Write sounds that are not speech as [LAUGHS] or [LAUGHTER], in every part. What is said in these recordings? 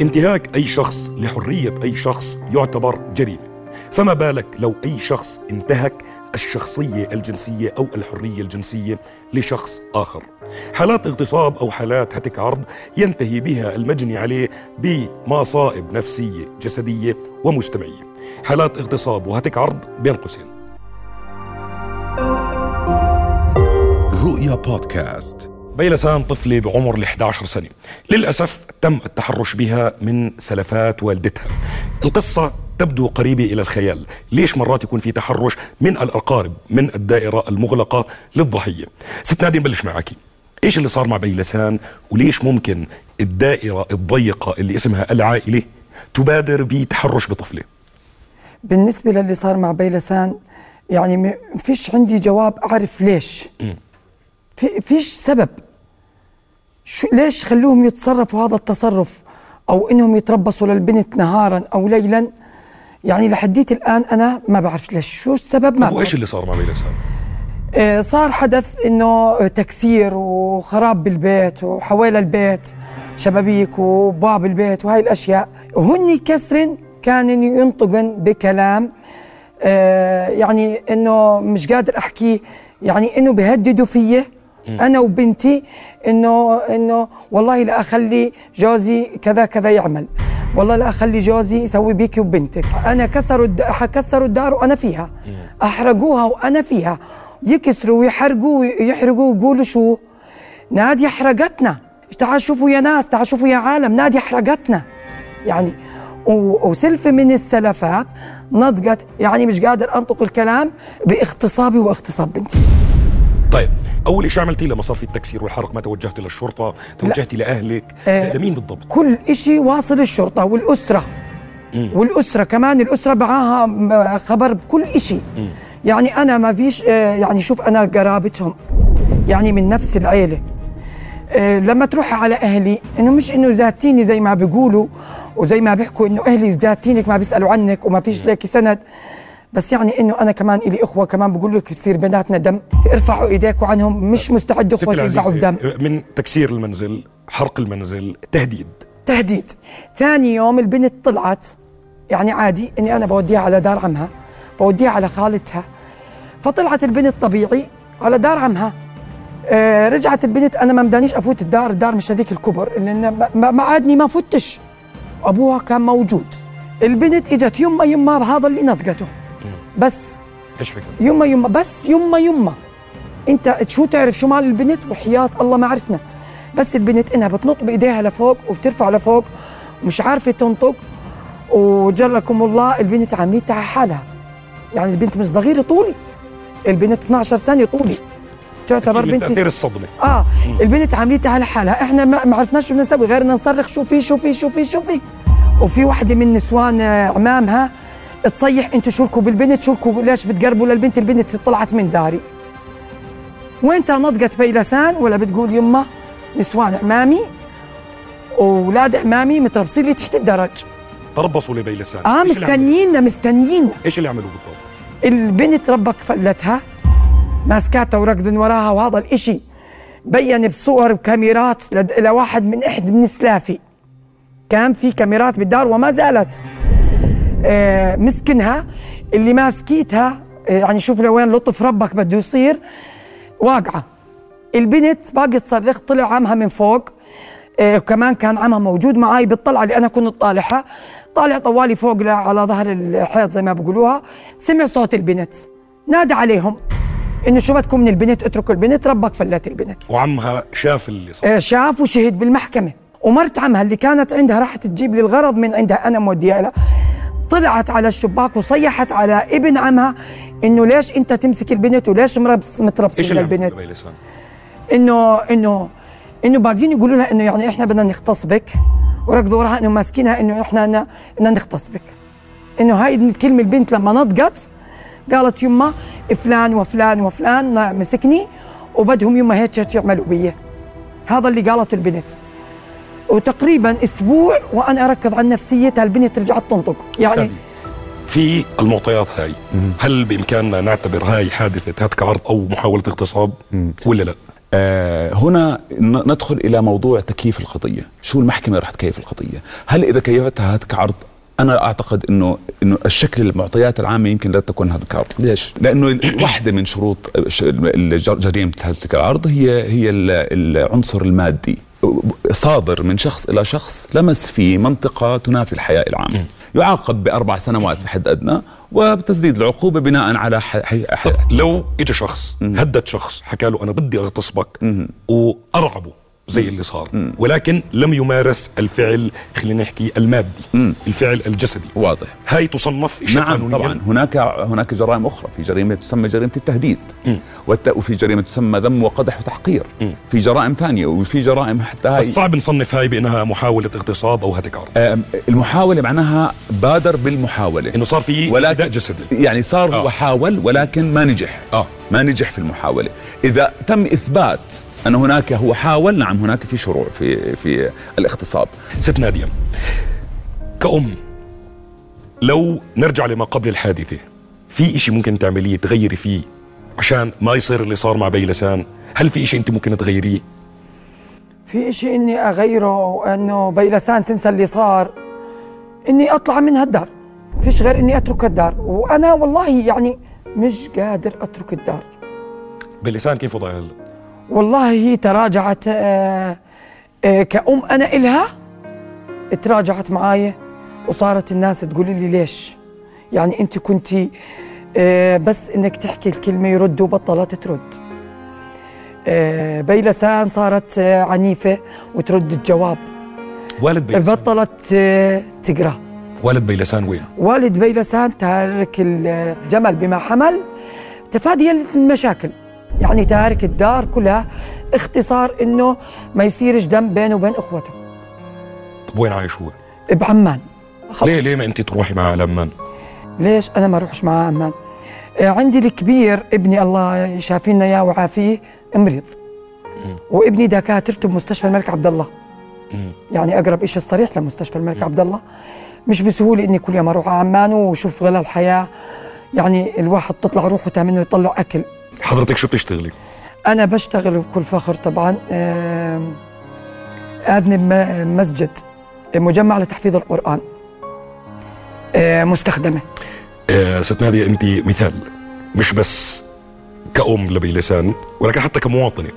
انتهاك أي شخص لحرية أي شخص يعتبر جريمة. فما بالك لو أي شخص انتهك الشخصية الجنسية أو الحرية الجنسية لشخص آخر. حالات اغتصاب أو حالات هتك عرض ينتهي بها المجني عليه بمصائب نفسية جسدية ومجتمعية. حالات اغتصاب وهتك عرض بين قوسين. رؤيا بودكاست. بيلسان طفلة بعمر ال 11 سنة. للأسف تم التحرش بها من سلفات والدتها. القصة تبدو قريبة إلى الخيال. ليش مرات يكون في تحرش من الأقارب من الدائرة المغلقة للضحية؟ ست نادي نبلش معك. إيش اللي صار مع بيلسان وليش ممكن الدائرة الضيقة اللي اسمها العائلة تبادر بتحرش بطفلة؟ بالنسبة للي صار مع بيلسان يعني ما فيش عندي جواب أعرف ليش. في فيش سبب. شو ليش خلوهم يتصرفوا هذا التصرف؟ أو إنهم يتربصوا للبنت نهارا أو ليلا؟ يعني لحديت الآن أنا ما بعرف ليش. شو السبب؟ ما بعرف. اللي صار مع بيلسان آه، صار حدث إنه تكسير وخراب بالبيت وحوالي البيت شبابيك وباب البيت وهاي الأشياء. وهن كسرن كانن ينطقن بكلام آه، يعني إنه مش قادر أحكي يعني إنه بيهددوا فيي أنا وبنتي إنه إنه والله لا أخلي جوزي كذا كذا يعمل. والله لا أخلي جوزي يسوي بيكي وبنتك. أنا كسروا. كسروا الدار وأنا فيها. أحرقوها وأنا فيها. يكسروا ويحرقوا ويحرقوا ويقولوا شو؟ نادية حرقتنا تعال شوفوا يا ناس تعال شوفوا يا عالم. نادية حرقتنا يعني وسلفة من السلفات نضقت يعني مش قادر أنطق الكلام بإغتصابي وإغتصاب بنتي. طيب أول شيء عملتيه لما صار في التكسير والحرق؟ ما توجهتي للشرطة توجهتي لأهلك آه. لمين بالضبط؟ كل إشي واصل الشرطة والأسرة. والأسرة كمان الأسرة معاها خبر بكل إشي. يعني أنا ما فيش آه، يعني شوف أنا قرابتهم يعني من نفس العيلة. آه، لما تروحي على أهلي إنه مش إنه زاتيني زي ما بيقولوا وزي ما بيحكوا إنه أهلي زاتينك ما بيسألوا عنك وما فيش لك سند. بس يعني إنه أنا كمان إلي إخوة كمان بقول لك بصير بيناتنا دم ارفعوا إيديكم عنهم مش مستعد ستي اخوتي يرجعوا بدم من تكسير المنزل حرق المنزل تهديد. تهديد. ثاني يوم البنت طلعت. يعني عادي إني أنا بوديها على دار عمها بوديها على خالتها. فطلعت البنت طبيعي على دار عمها. آه رجعت البنت أنا ما مدانيش أفوت الدار الدار مش هذيك الكبر لأن ما عادني ما فتش. أبوها كان موجود. البنت إجت يما يما بهذا اللي نطقته. بس. إيش حكى يما يما بس يما يما. انت شو تعرف شو مال البنت؟ وحياة الله ما عرفنا. بس البنت إنها بتنط بإيديها لفوق وبترفع لفوق ومش عارفة تنطق. وجلكم الله البنت عملتها حالها. يعني البنت مش صغيرة طولي. البنت 12 سنة طولي. تعتبر من بنتي. تأثير الصدمة. آه البنت عملتها على حالها إحنا ما عرفناش شو بدنا نسوي غير نصرخ شوفي شوفي شوفي شوفي وفي وحده من نسوان عمامها تصيح أنتوا شركوا بالبنت شركوا ليش بتقربوا للبنت؟ البنت طلعت من داري. وين نضقت بيلسان ولا بتقول يمه نسوان عمامي؟ واولاد عمامي متربصين لي تحت الدرج. تربصوا لبيلسان آه؟ مستنيينا مستنيينا إيش اللي عملوه بالضبط؟ البنت ربك فلتها ماسكاتها وركضن وراها وهذا الإشي بين بصور بكاميرات لد- لواحد من احد من سلافي. كان في كاميرات بالدار وما زالت. مسكنها اللي ماسكيتها آه يعني شوف لوين لطف ربك بده يصير. واقعة. البنت باقي تصرخ طلع عمها من فوق. آه وكمان كان عمها موجود معي بالطلعة اللي أنا كنت طالعها. طالع طوالي فوق على ظهر الحيط زي ما بقولوها. سمع صوت البنت. نادى عليهم. إنه شو بدكم من البنت؟ اتركوا البنت. ربك فلت البنت. وعمها شاف اللي صار. آه، شاف وشهد بالمحكمة. ومرت عمها اللي كانت عندها راحت تجيب لي الغرض من عندها. أنا موديها لها. طلعت على الشباك وصيحت على ابن عمها إنه ليش أنت تمسك البنت وليش متربصين عملوه للبنت انه انه إنه باقيين يقولوا لها إنه يعني إحنا بدنا نغتصبك وركضوا وراها إنه ماسكينها إنه إحنا بدنا نغتصبك إنه هاي الكلمة البنت لما نطقت قالت يما فلان وفلان وفلان مسكني وبدهم يما هيك هيك يعملوا بي هذا اللي قالته البنت. وتقريبا أسبوع وأنا أركض على نفسيتها البنت رجعت تنطق. يعني في المعطيات هاي هل بإمكاننا نعتبر هاي حادثة هتك عرض أو محاولة اغتصاب ولا لا؟ آه، هنا ندخل إلى موضوع تكييف القضية، شو المحكمة رح تكيف القضية؟ هل إذا كيفتها هتك عرض أنا أعتقد إنه إنه الشكل المعطيات العامة يمكن لا تكون هذا عرض، ليش؟ لأنه [COUGHS] واحدة من شروط جريمه هتك العرض هي هي ال- العنصر المادي. صادر من شخص إلى شخص لمس في منطقة تنافي الحياة العامة. يعاقب بأربع سنوات بحد أدنى وبتسديد العقوبة بناء على ح... ح... ح... لو اجى شخص هدد شخص حكى له أنا بدي أغتصبك وأرعبه. زي اللي صار. ولكن لم يمارس الفعل خلينا نحكي المادي الفعل الجسدي. واضح. هاي تصنف نعم قانونيا طبعا. هناك هناك جرائم أخرى. في جريمة تسمى جريمة التهديد. والت... وفي جريمة تسمى ذم وقدح وتحقير. في جرائم ثانية وفي جرائم حتى هاي صعب نصنف هاي بأنها محاولة اغتصاب أو هتك عرض. المحاولة معناها بادر بالمحاولة. إنه صار في ولكن اعتداء جسدي. يعني صار آه. هو حاول ولكن ما نجح. آه. ما نجح في المحاولة. إذا تم إثبات أن هناك هو حاول نعم هناك في شروع في في الاغتصاب. ست نادية كأم لو نرجع لما قبل الحادثة في إشي ممكن تعمليه تغيري فيه عشان ما يصير اللي صار مع بيلسان هل في إشي أنت ممكن تغيريه؟ في إشي إني أغيره إنه بيلسان تنسى اللي صار إني أطلع من هالدار فيش غير إني أترك الدار. وأنا والله يعني مش قادر أترك الدار. بيلسان كيف وضعها هلا؟ والله هي تراجعت آه، آه، كأم أنا إلها تراجعت معايا وصارت الناس تقول لي ليش؟ يعني أنت كنتي آه، بس إنك تحكي الكلمة يرد وبطلت ترد. بيلسان صارت عنيفة وترد الجواب. والد بيلسان بطلت تقرأ. والد بيلسان وين؟ والد بيلسان تارك الجمل بما حمل تفاديا للمشاكل. يعني تارك الدار كلها اختصار إنه ما يصيرش دم بينه وبين إخوته. طب وين عايش هو؟ بعمان خلص. ليه ليه ما أنت تروحي معه على عمان ليش أنا ما أروحش معاه عمان آه، عندي الكبير ابني الله يشافينا إياه ويعافيه مريض. وابني دكاترته بمستشفى الملك عبد الله. يعني أقرب شيء الصريح لمستشفى الملك عبد الله. مش بسهولة إني كل يوم أروح عمان وشوف غلا الحياة يعني الواحد تطلع روحه تعمل يطلع أكل. حضرتك شو بتشتغلي؟ أنا بشتغل بكل فخر طبعا اذنب م- مسجد مجمع لتحفيظ القرآن آه، مستخدمة. آه ست نادية أنت مثال مش بس كأم لبيلسان ولكن حتى كمواطنة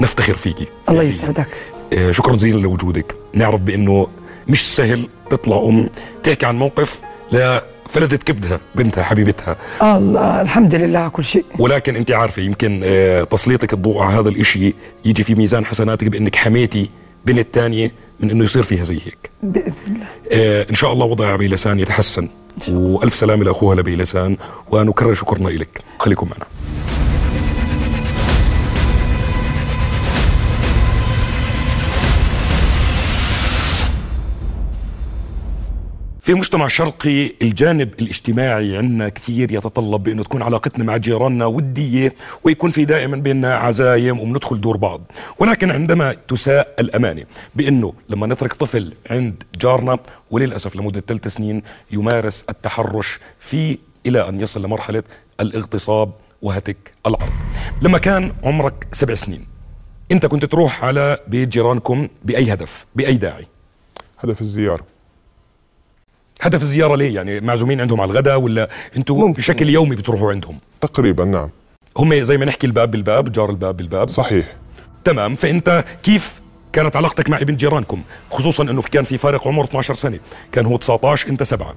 نفتخر فيكي. الله يسعدك. آه، شكرا جزيلا لوجودك. نعرف بأنه مش سهل تطلع أم تحكي عن موقف لفلتت كبدها بنتها حبيبتها. الله الحمد لله على كل شيء. ولكن أنت عارفة يمكن آه، تسليطك الضوء على هذا الإشي يجي في ميزان حسناتك بأنك حميتي بنت تانية من إنه يصير فيها زي هيك. بإذن الله. آه، إن شاء الله وضع بيلسان يتحسن. وألف سلامة لأخوها لبيلسان ونكرر شكرنا لك خليكم معنا. في مجتمع شرقي الجانب الاجتماعي عندنا كثير يتطلب بأنه تكون علاقتنا مع جيراننا ودية ويكون في دائما بيننا عزايم وبندخل دور بعض. ولكن عندما تساء الأمانة بأنه لما نترك طفل عند جارنا وللأسف لمدة ثلاث سنين يمارس التحرش في إلى أن يصل لمرحلة الاغتصاب وهتك العرض. لما كان عمرك سبع سنين أنت كنت تروح على بيت جيرانكم بأي هدف بأي داعي؟ هدف الزيارة. هدف الزيارة ليه؟ يعني معزومين عندهم على الغداء ولا أنتم. بشكل يومي بتروحوا عندهم؟ تقريبا نعم. هم زي ما نحكي الباب بالباب جار الباب بالباب. صحيح. تمام. فأنت كيف كانت علاقتك مع ابن جيرانكم؟ خصوصا أنه كان في فارق عمر 12 سنة. كان هو 19 أنت سبعة.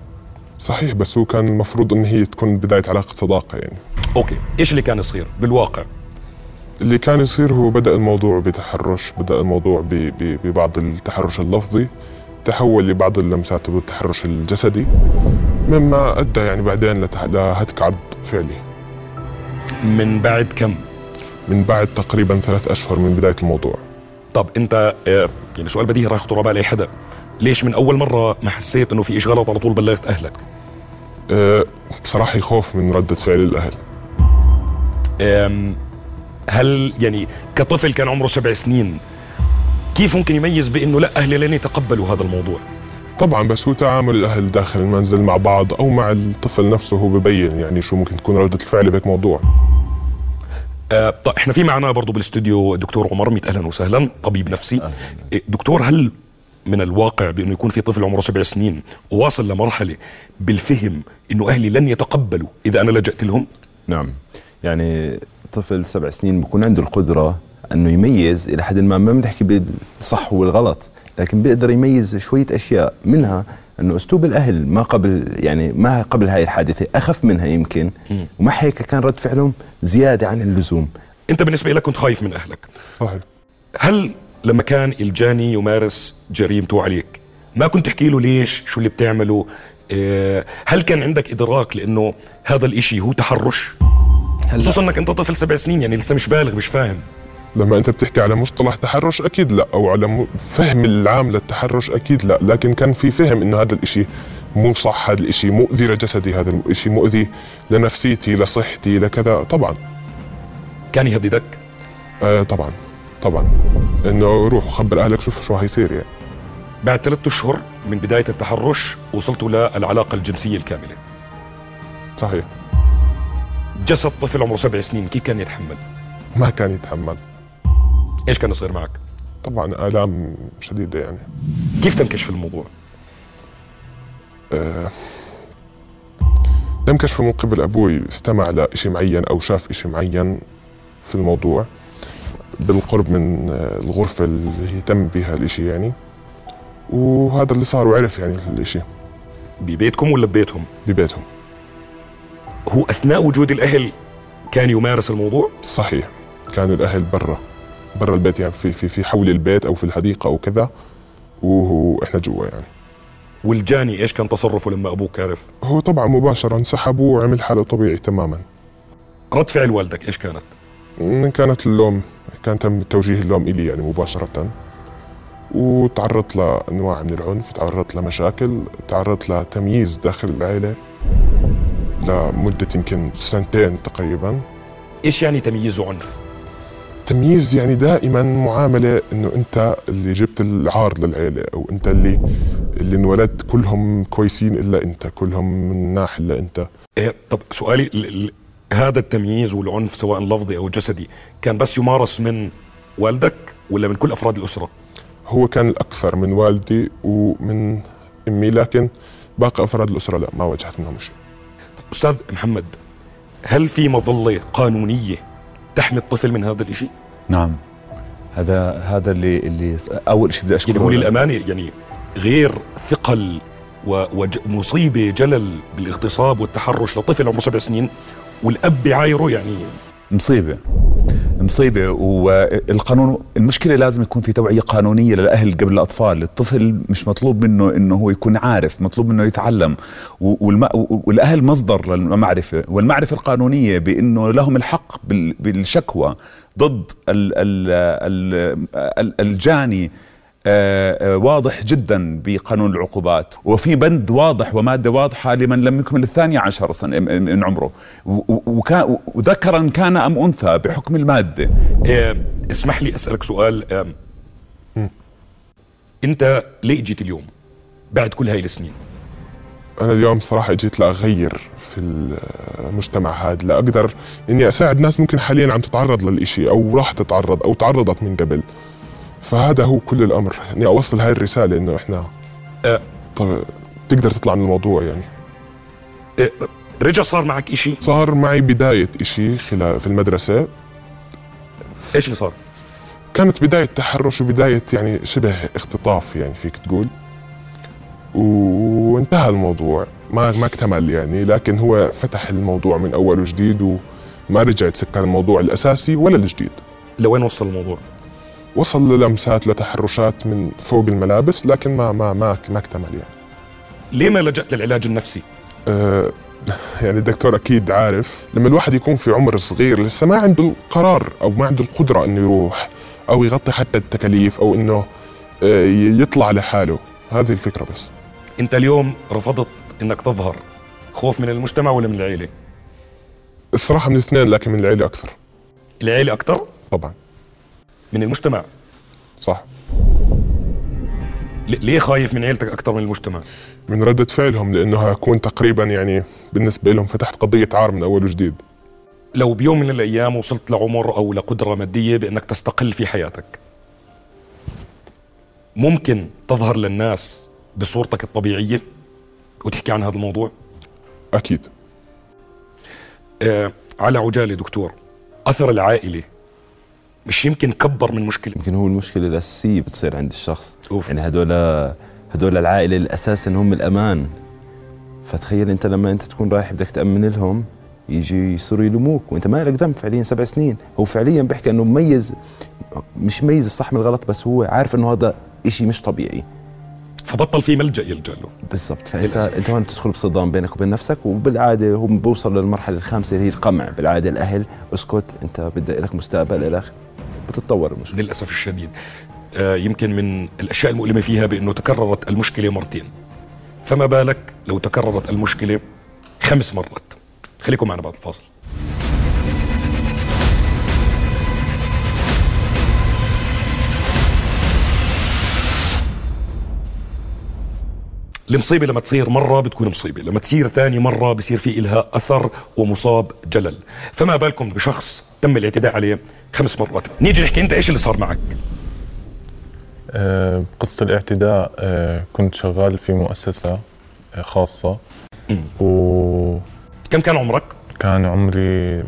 صحيح بس هو كان المفروض إن هي تكون بداية علاقة صداقة يعني. أوكي. إيش اللي كان يصير بالواقع؟ اللي كان يصير هو بدأ الموضوع بتحرش بدأ الموضوع ب- ب- ببعض التحرش اللفظي. تحول لبعض اللمسات بالتحرش الجسدي مما أدى يعني بعدين لهتك عرض فعلي. من بعد كم؟ من بعد تقريبا ثلاث أشهر من بداية الموضوع. طب أنت آه، يعني سؤال بديهي راح يخطر على بال اي حدا ليش من أول مرة ما حسيت إنه في إشي غلط على طول بلغت أهلك؟ أه بصراحة يخوف من ردة فعل الأهل. أم، هل يعني كطفل كان عمره سبع سنين كيف ممكن يميز بأنه لا أهلي لن يتقبلوا هذا الموضوع؟ طبعا بس هو تعامل الأهل داخل المنزل مع بعض أو مع الطفل نفسه هو ببين يعني شو ممكن تكون ردة الفعل بهيك موضوع. آه طيب إحنا في معنا برضو بالاستوديو دكتور عمر ميت أهلا وسهلا طبيب نفسي. إيه، دكتور هل من الواقع بأنه يكون في طفل عمره سبع سنين وواصل لمرحلة بالفهم إنه أهلي لن يتقبلوا إذا أنا لجأت لهم؟ نعم يعني طفل سبع سنين بيكون عنده القدرة أنه يميز إلى حد ما ما بنحكي بالصح والغلط لكن بيقدر يميز شوية أشياء منها أنه أسلوب الأهل ما قبل يعني ما قبل هاي الحادثة أخف منها يمكن ومع هيك كان رد فعلهم زيادة عن اللزوم. أنت بالنسبة لك كنت خايف من أهلك. صحيح. هل لما كان الجاني يمارس جريمته عليك ما كنت تحكي له ليش؟ شو اللي بتعمله؟ آه، هل كان عندك إدراك لأنه هذا الإشي هو تحرش؟ خصوصا إنك أنت طفل سبع سنين يعني لسه مش بالغ مش فاهم. لما أنت بتحكي على مصطلح تحرش أكيد لا أو على فهم العام للتحرش أكيد لا لكن كان في فهم إنه هذا الإشي مو صح هذا الإشي مؤذي لجسدي هذا الإشي مؤذي لنفسيتي لصحتي لكذا. طبعا. كان يهددك؟ آه طبعا طبعا. إنه روح وخبر أهلك شوف شو هيصير يعني. بعد ثلاثة أشهر من بداية التحرش وصلتوا للعلاقه الجنسية الكاملة. صحيح. جسد طفل عمره سبع سنين كيف كان يتحمل؟ ما كان يتحمل. إيش كان يصير معك؟ طبعا آلام شديدة يعني. كيف تنكشف الموضوع؟ تم كشفه من قبل أبوي استمع لإشي معين أو شاف إشي معين في الموضوع. بالقرب من آه، الغرفة اللي تم بها الإشي يعني. وهذا اللي صار وعرف يعني الإشي. ببيتكم ولا ببيتهم؟ ببيتهم. هو أثناء وجود الأهل كان يمارس الموضوع؟ صحيح كان الأهل برا. برا البيت يعني في في في حول البيت أو في الحديقة أو كذا وهو إحنا جوا يعني. والجاني إيش كان تصرفه لما أبوك عرف؟ هو طبعا مباشرة انسحبوا وعمل حاله طبيعي تماما. رد فعل والدك إيش كانت؟ كانت اللوم كان تم توجيه اللوم إلي يعني مباشرة. وتعرضت لأنواع من العنف تعرضت لمشاكل تعرضت لتمييز داخل العائلة لمدة يمكن سنتين تقريبا. إيش يعني تمييز وعنف تمييز يعني دائما معاملة إنه أنت اللي جبت العار للعيلة أو أنت اللي اللي انولدت كلهم كويسين إلا أنت كلهم من ناح إلا أنت. إيه طب سؤالي ال- هذا التمييز والعنف سواء لفظي أو جسدي كان بس يمارس من والدك ولا من كل أفراد الأسرة؟ هو كان الأكثر من والدي ومن أمي لكن باقي أفراد الأسرة لا ما واجهت منهم شيء. أستاذ محمد هل في مظلة قانونية تحمي الطفل من هذا الشيء نعم. هذا هذا اللي اللي أول شيء بدي أشكره يعني هو للأمانة يعني غير ثقل ومصيبه جلل بالاغتصاب والتحرش لطفل عمره سبع سنين والأب بعايره يعني مصيبة. مصيبة. والقانون المشكلة لازم يكون في توعية قانونية للأهل قبل الأطفال. الطفل مش مطلوب منه أنه هو يكون عارف مطلوب منه يتعلم. و- والم... والأهل مصدر للمعرفة. والمعرفة القانونية بأنه لهم الحق بال... بالشكوى ضد ال... ال... ال... ال... الجاني واضح جدا بقانون العقوبات. وفي بند واضح ومادة واضحة لمن لم يكمل الثانية عشر سنة من عمره. وذكرا كان أم أنثى بحكم المادة. آه، اسمح لي أسألك سؤال أنت ليه جيت اليوم بعد كل هاي السنين؟ أنا اليوم صراحة جيت لأغير في المجتمع هذا لأقدر إني أساعد ناس ممكن حاليا عم تتعرض للإشي أو راح تتعرض أو تعرضت من قبل. فهذا هو كل الأمر. اني أوصل هاي الرسالة إنه إحنا آه، طب تقدر تطلع من الموضوع يعني. آه، رجع صار معك إشي؟ صار معي بداية إشي خلال في المدرسة. إيش اللي صار؟ كانت بداية تحرش وبداية يعني شبه اختطاف يعني فيك تقول. وانتهى الموضوع. ما ما اكتمل يعني لكن هو فتح الموضوع من أول وجديد وما رجع يتسكر الموضوع الأساسي ولا الجديد. لوين وصل الموضوع؟ وصل للمسات لتحرشات من فوق الملابس لكن ما ما ما ما اكتمل يعني. ليه ما لجأت للعلاج النفسي؟ آه، يعني الدكتور أكيد عارف لما الواحد يكون في عمر صغير لسه ما عنده القرار أو ما عنده القدرة إنه يروح أو يغطي حتى التكاليف أو إنه آه، يطلع لحاله. هذه الفكرة بس. أنت اليوم رفضت إنك تظهر خوف من المجتمع ولا من العيلة؟ الصراحة من الاثنين لكن من العيلة أكثر. العيلة أكثر؟ طبعا. من المجتمع. صح. ليه خايف من عيلتك أكثر من المجتمع؟ من ردة فعلهم لأنه هكون تقريبا يعني بالنسبة لهم فتحت قضية عار من أول وجديد. لو بيوم من الأيام وصلت لعمر أو لقدرة مادية بأنك تستقل في حياتك ممكن تظهر للناس بصورتك الطبيعية وتحكي عن هذا الموضوع؟ أكيد. آه على عجالة دكتور أثر العائلة مش يمكن كبر من مشكلة. يمكن هو المشكلة الأساسية بتصير عند الشخص. أوف. يعني هدول هدول العائلة الأساس هم الأمان. فتخيل أنت لما أنت تكون رايح بدك تأمن لهم يجي يصيروا يلوموك وأنت ما لك ذنب فعليا سبع سنين. هو فعليا بيحكي إنه مميز مش مميز الصح من الغلط بس هو عارف إنه هذا إشي مش طبيعي. فبطل في ملجأ يلجأ له. بالضبط. فانت. أنت هون تدخل بصدام بينك وبين نفسك؟ وبالعادة هم بوصل للمرحلة الخامسة اللي هي القمع. بالعادة الأهل اسكت أنت بدك لك مستقبل اخره بتتطور المشكلة. للأسف الشديد. آه يمكن من الأشياء المؤلمة فيها بأنه تكررت المشكلة مرتين. فما بالك لو تكررت المشكلة خمس مرات. خليكم معنا بعد الفاصل. المصيبة لما تصير مرة بتكون مصيبة لما تصير ثاني مرة بصير في إلها أثر ومصاب جلل. فما بالكم بشخص تم الاعتداء عليه خمس مرات. نيجي نحكي أنت إيش اللي صار معك؟ آه، قصة الاعتداء آه، كنت شغال في مؤسسة آه، خاصة. وكان كم كان عمرك؟ عمري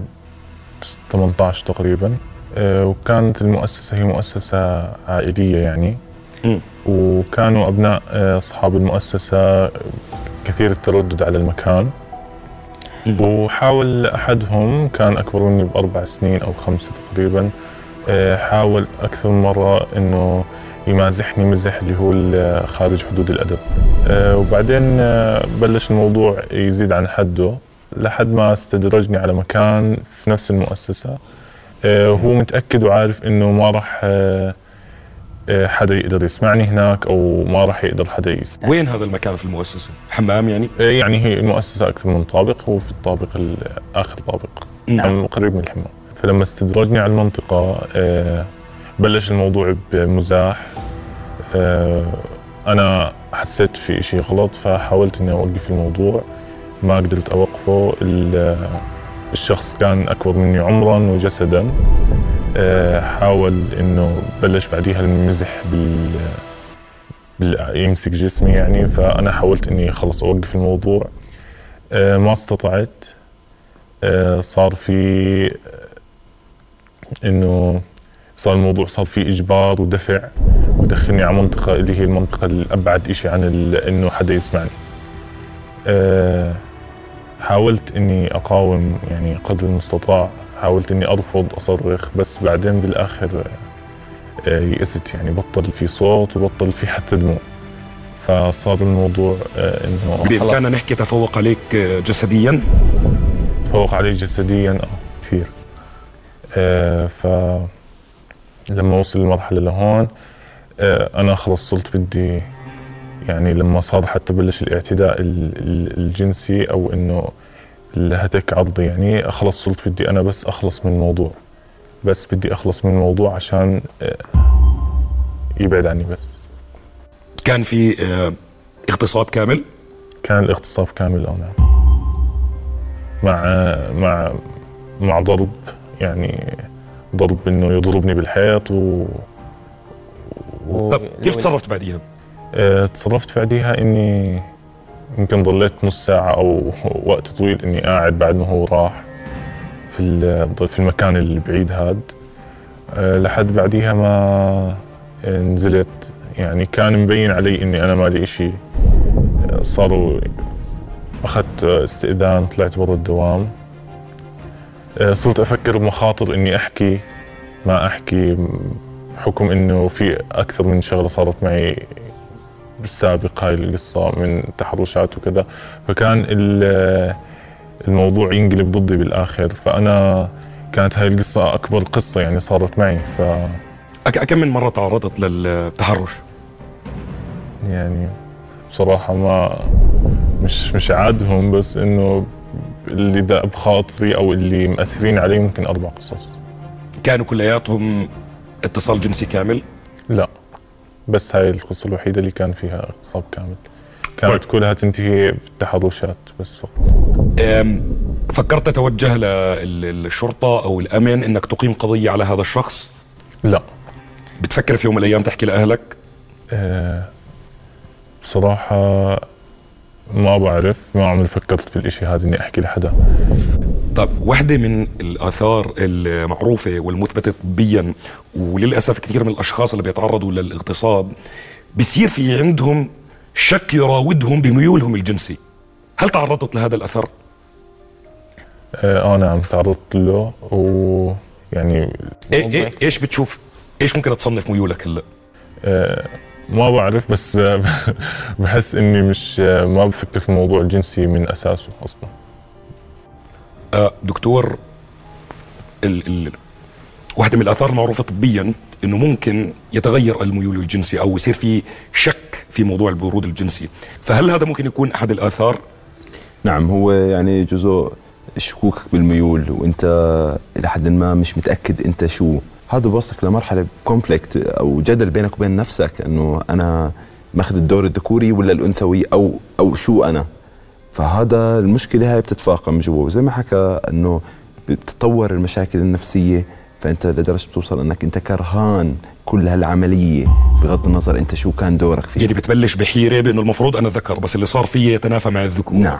18 تقريبا. وكانت المؤسسة هي مؤسسة عائلية يعني. وكانوا أبناء آه، أصحاب المؤسسة كثير التردد على المكان. وحاول أحدهم كان أكبر مني بأربع سنين أو خمسة تقريبا آه، حاول أكثر من مرة إنه يمازحني مزح اللي هو ال- خارج حدود الأدب. آه، وبعدين آه، بلش الموضوع يزيد عن حده لحد ما استدرجني على مكان في نفس المؤسسة. آه، هو متأكد وعارف إنه ما راح آه، آه، حدا يقدر يسمعني هناك أو ما راح يقدر حدا يسمع وين هذا المكان في المؤسسة؟ حمام يعني؟ يعني هي المؤسسة أكثر من طابق هو في الطابق ال- آخر طابق. نعم. قريب من الحمام. فلما استدرجني على المنطقة آه، بلش الموضوع بمزاح. أنا حسيت في إشي غلط فحاولت إني أوقف الموضوع. ما قدرت أوقفه. ال- الشخص كان أكبر مني عمرا وجسدا. حاول إنه بلش بعديها المزح بال يمسك جسمي يعني. فأنا حاولت إني خلص أوقف الموضوع. آه، ما استطعت. آه، صار في آه، إنه صار الموضوع صار في إجبار ودفع. ودخلني على منطقة اللي هي المنطقة الأبعد إشي عن إنه حدا يسمعني. آه، حاولت إني أقاوم يعني قدر المستطاع. حاولت إني أرفض أصرخ بس بعدين بالآخر آه، يئست يعني بطل في صوت وبطل في حتى دموع. فصار الموضوع آه، إنه خلص بإمكاننا نحكي تفوق عليك آه، جسديا؟ تفوق علي جسديا آه كثير. آه ف لما وصل المرحله لهون آه أنا خلص صرت بدي يعني لما صار حتى بلش الاعتداء ال- ال- الجنسي أو إنه الهتك عرضي يعني خلص صرت بدي أنا بس أخلص من الموضوع. بس بدي أخلص من الموضوع عشان آه يبعد عني بس. كان في آه، اغتصاب كامل؟ كان الاغتصاب كامل آه نعم. مع مع مع ضرب. يعني ضرب إنه يضربني بالحيط و طب كيف تصرفت بعديها؟ آه، تصرفت بعديها إني يمكن ضليت نص ساعة أو وقت طويل إني قاعد بعد ما هو راح في في المكان البعيد هاد. آه، لحد بعديها ما نزلت. يعني كان مبين علي إني أنا مالي إشي. آه، صاروا أخذت استئذان طلعت برا الدوام. آه، صرت أفكر بمخاطر إني أحكي ما أحكي حكم إنه في أكثر من شغلة صارت معي بالسابق هاي القصة من تحرشات وكذا. فكان ال- الموضوع ينقلب ضدي بالآخر. فأنا كانت هاي القصة أكبر قصة يعني صارت معي. ف كم من مرة تعرضت للتحرش؟ يعني بصراحة ما مش مش عادهم بس إنه اللي دأ بخاطري أو اللي مأثرين علي ممكن أربع قصص. كانوا كلياتهم اتصال جنسي كامل؟ لا. بس هاي القصة الوحيدة اللي كان فيها اغتصاب كامل. كانت طيب. كلها تنتهي بالتحرشات بس فقط. فكرت تتوجه للشرطة أو الأمن أنك تقيم قضية على هذا الشخص؟ لا. بتفكر في يوم من الأيام تحكي لأهلك؟ آه، بصراحة ما بعرف ما عمري فكرت في الإشي هذا إني أحكي لحدا طيب واحدة من الآثار المعروفة والمثبتة طبيا وللأسف كثير من الأشخاص اللي بيتعرضوا للاغتصاب بصير في عندهم شك يراودهم بميولهم الجنسي هل تعرضت لهذا الأثر؟ آه نعم تعرضت له ويعني إيه إيه إيش بتشوف؟ إيش ممكن تصنف ميولك هلأ؟ آه، ما بعرف بس [LAUGHS] بحس إني مش ما بفكر في الموضوع الجنسي من أساسه أصلا. آه، دكتور ال ال واحدة من الآثار المعروفة طبيا إنه ممكن يتغير الميول الجنسي أو يصير في شك في موضوع البرود الجنسي، فهل هذا ممكن يكون أحد الآثار؟ نعم هو يعني جزء شكوكك بالميول وإنت إلى حد ما مش متأكد إنت شو. هذا بوصلك لمرحلة conflict أو جدل بينك وبين نفسك إنه أنا ماخذ الدور الذكوري ولا الأنثوي أو أو شو أنا. فهذا المشكلة هاي بتتفاقم جوا. وزي ما حكى إنه بتتطور المشاكل النفسية فأنت لدرجة بتوصل إنك أنت كرهان كل هالعملية بغض النظر أنت شو كان دورك فيها. يعني بتبلش بحيرة بإنه المفروض أنا ذكر بس اللي صار فيي يتنافى مع الذكور. نعم.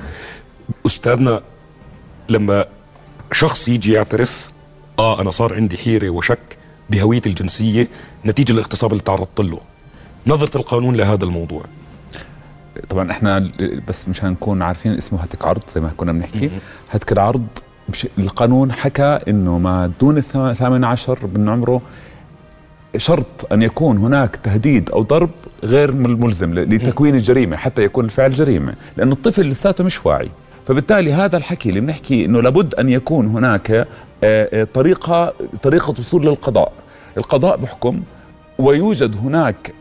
أستاذنا لما شخص يجي يعترف آه أنا صار عندي حيرة وشك بهويتي الجنسية نتيجة الاغتصاب اللي تعرضت له. نظرة القانون لهذا الموضوع. طبعا إحنا بس مشان نكون عارفين اسمه هتك عرض زي ما كنا بنحكي. هتك العرض القانون حكى إنه ما دون الثامن عشر من عمره شرط أن يكون هناك تهديد أو ضرب غير مل- ملزم لتكوين الجريمة حتى يكون الفعل جريمة لأنه الطفل لساته مش واعي. فبالتالي هذا الحكي اللي بنحكي إنه لابد أن يكون هناك طريقه طريقة وصول للقضاء القضاء بحكم ويوجد هناك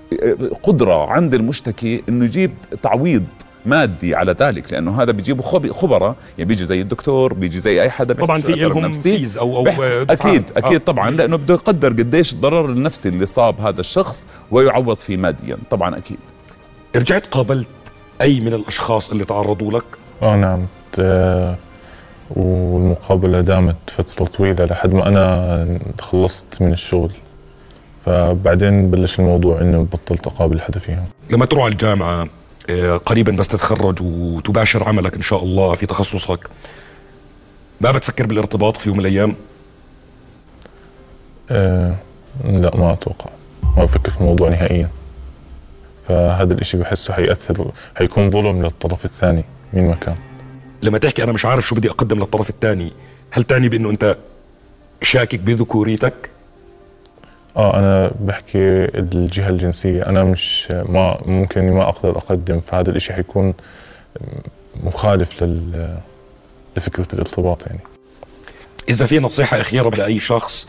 قدرة عند المشتكي إنه يجيب تعويض مادي على ذلك لأنه هذا بيجيبوا خب- خبراء يعني بيجي زي الدكتور بيجي زي أي حدا طبعا في لهم. فيز أو أو. أكيد أكيد آه. طبعا لأنه بده يقدر قديش الضرر النفسي اللي صاب هذا الشخص ويعوض فيه ماديا طبعا أكيد رجعت قابلت أي من الأشخاص اللي تعرضوا لك آه نعم آه، والمقابلة دامت فترة طويلة لحد ما أنا خلصت من الشغل. فبعدين بلش الموضوع إنه بطلت أقابل حدا فيهم. لما تروح على الجامعة آه، قريبا بس تتخرج وتباشر عملك إن شاء الله في تخصصك ما بتفكر بالارتباط في يوم من الأيام؟ آه، لا ما أتوقع. ما بفكر في الموضوع نهائيا. فهذا الإشي بحسه حيأثر حيكون ظلم للطرف الثاني من مكان لما تحكي أنا مش عارف شو بدي أقدم للطرف الثاني هل تعني بإنه أنت شاكك بذكوريتك؟ آه أنا بحكي الجهة الجنسية. أنا مش ما ممكن ما أقدر أقدم فهذا الإشي حيكون مخالف لل لفكرة الارتباط يعني. إذا في نصيحة أخيرة لأي شخص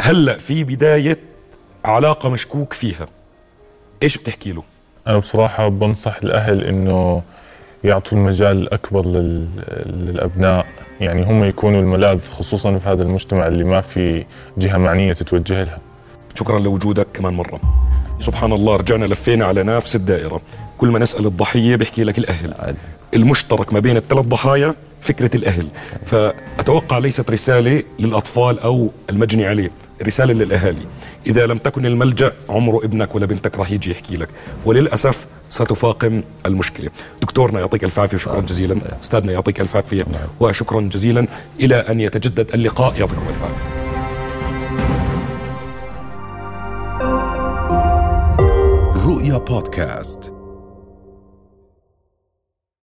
هلأ في بداية علاقة مشكوك فيها إيش بتحكي له؟ أنا بصراحة بنصح الأهل إنه يعطوا المجال الأكبر لل... للأبناء. يعني هم يكونوا الملاذ خصوصا في هذا المجتمع اللي ما في جهة معنية تتوجه لها. شكرا لوجودك كمان مرة. سبحان الله رجعنا لفينا على نفس الدائرة. كل ما نسأل الضحية بيحكي لك الأهل. المشترك ما بين الثلاث ضحايا فكرة الأهل. فأتوقع ليست رسالة للأطفال أو المجني عليه رسالة للأهالي. إذا لم تكن الملجأ عمره ابنك ولا بنتك راح يجي يحكي لك. وللأسف ستفاقم المشكلة. دكتورنا يعطيك ألف عافية شكرا جزيلا. أستاذنا يعطيك ألف عافية وشكرا جزيلا. إلى أن يتجدد اللقاء يعطيكم ألف عافية. رؤيا بودكاست